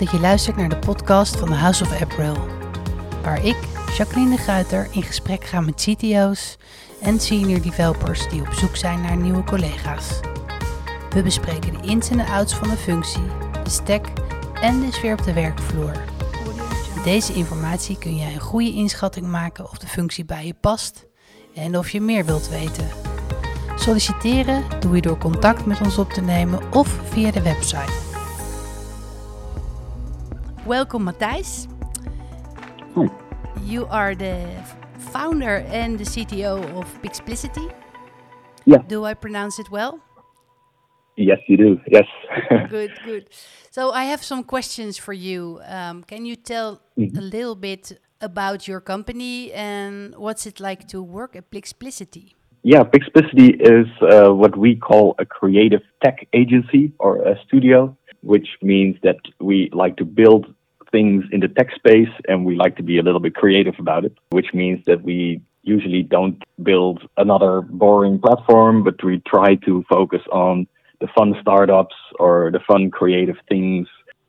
dat je luistert naar de podcast van de House of April, waar ik, Jacqueline de Guiter, in gesprek ga met CTO's en senior developers die op zoek zijn naar nieuwe collega's. We bespreken de ins en outs van de functie, de stack en de sfeer op de werkvloer. Met deze informatie kun jij een goede inschatting maken of de functie bij je past en of je meer wilt weten. Solliciteren doe je door contact met ons op te nemen of via de website. Welkom Mathijs. Hi. You are the founder and the CTO of Pixplicity. Yeah. Do I pronounce it well? Yes, you do. Yes. good, good. So I have some questions for you. Um, can you tell Mhm. a little bit about your company and what's it like to work at Pixplicity? yeah, Pixplicity is uh, what we call a creative tech agency or a studio, which means that we like to build things in the tech space and we like to be a little bit creative about it, which means that we usually don't build another boring platform, but we try to focus on the fun startups or the fun creative things.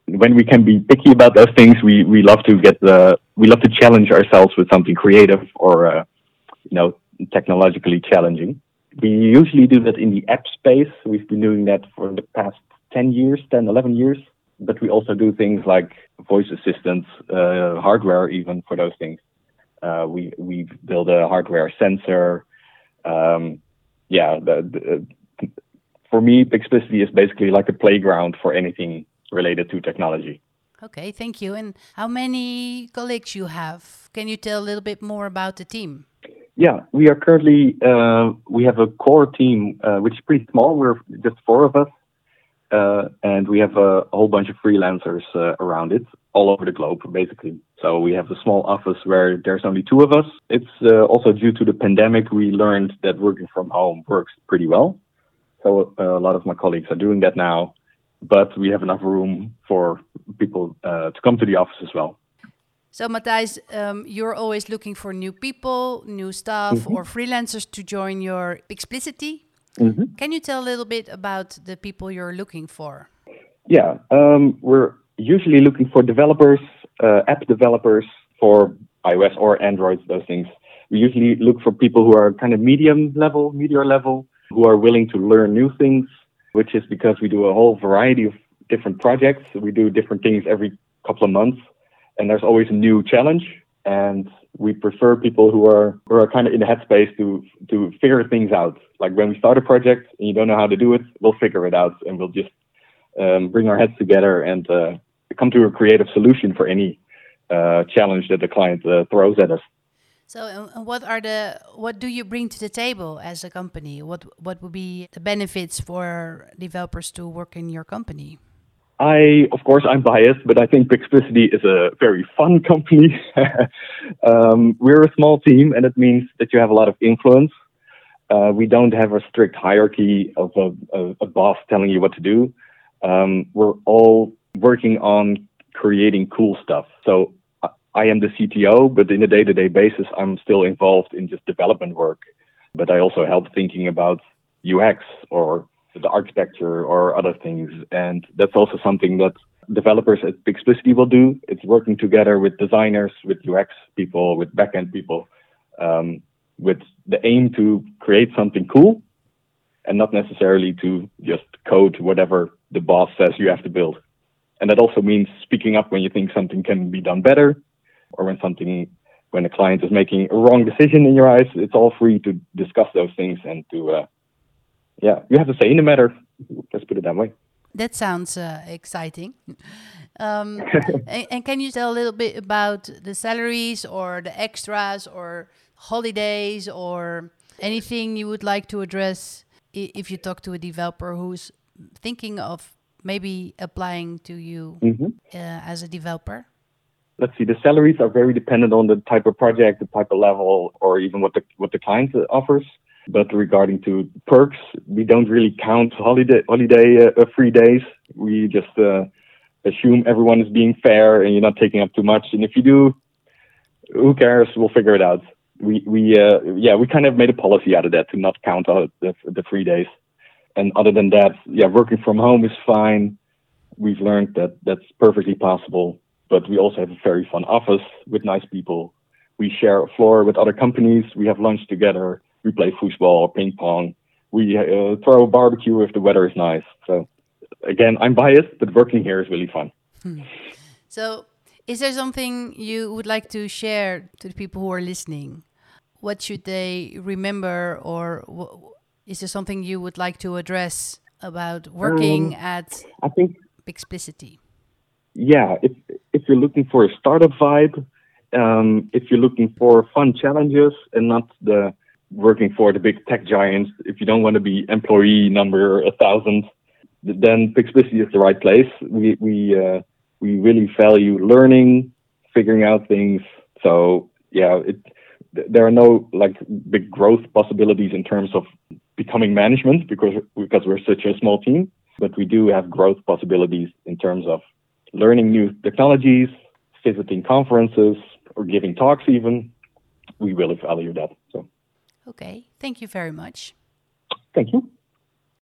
When we can be picky about those things, we, we love to get the we love to challenge ourselves with something creative or uh, you know technologically challenging. We usually do that in the app space. We've been doing that for the past 10 years, 10, 11 years. But we also do things like voice assistants, uh, hardware, even for those things. Uh, we we build a hardware sensor. Um, yeah, the, the, for me, Pixplicity is basically like a playground for anything related to technology. Okay, thank you. And how many colleagues you have? Can you tell a little bit more about the team? Yeah, we are currently uh, we have a core team uh, which is pretty small. We're just four of us, uh, and we have a, whole bunch of freelancers uh, around it, all over the globe, basically. So we have a small office where there's only two of us. It's uh, also due to the pandemic. We learned that working from home works pretty well. So uh, a lot of my colleagues are doing that now, but we have enough room for people uh, to come to the office as well. So, Mathijs, um, you're always looking for new people, new staff, or freelancers to join your Pixplicity. Mm-hmm. Can you tell a little bit about the people you're looking for? Yeah, um, we're usually looking for developers, uh, app developers for iOS or Android, those things. We usually look for people who are kind of medium level, medior level, who are willing to learn new things, which is because we do a whole variety of different projects. We do different things every couple of months, and there's always a new challenge. And we prefer people who are who are kind of in the headspace to to figure things out. Like when we start a project and you don't know how to do it, we'll figure it out, and we'll just um, bring our heads together and uh, come to a creative solution for any uh, challenge that the client uh, throws at us. So, uh, what are the what do you bring to the table as a company? What what would be the benefits for developers to work in your company? I, of course, I'm biased, but I think Pixplicity is a very fun company. um, we're a small team, and it means that you have a lot of influence. Uh, we don't have a strict hierarchy of a, a, a boss telling you what to do. Um, we're all working on creating cool stuff. So I, am the CTO, but in a day-to-day basis, I'm still involved in just development work. But I also help thinking about UX or the architecture or other things. And that's also something that developers at Pixplicity will do. It's working together with designers, with UX people, with backend people, um, with the aim to create something cool and not necessarily to just code whatever the boss says you have to build. And that also means speaking up when you think something can be done better or when something when a client is making a wrong decision in your eyes, it's all free to discuss those things and to uh, yeah, you have to say in the matter. Let's put it that way. That sounds uh, exciting. Um, and, and, can you tell a little bit about the salaries or the extras or holidays or anything you would like to address if you talk to a developer who's thinking of maybe applying to you mm-hmm. uh, as a developer? Let's see. The salaries are very dependent on the type of project, the type of level, or even what the what the client offers. But regarding to perks, we don't really count holiday holiday uh, free days. We just uh, assume everyone is being fair and you're not taking up too much. And if you do, who cares? We'll figure it out. We we uh, yeah we kind of made a policy out of that to not count all the the free days. And other than that, yeah, working from home is fine. we've learned that that's perfectly possible. But we also have a very fun office with nice people. We share a floor with other companies. We have lunch together. We play football, or ping pong. We uh, throw a barbecue if the weather is nice. So again, I'm biased, but working here is really fun. Hmm. So, is there something you would like to share to the people who are listening? What should they remember, or is there something you would like to address about working um, at I think Pixplicity? Yeah, if if you're looking for a startup vibe, um, if you're looking for fun challenges and not the working for the big tech giants, if you don't want to be employee number a thousand, then Pixplicity is the right place. We we uh, we really value learning, figuring out things. So yeah, it there are no like big growth possibilities in terms of becoming management because because we're such a small team. But we do have growth possibilities in terms of learning new technologies, visiting conferences, or giving talks. Even we really value that. So. Okay, thank you very much. Thank you.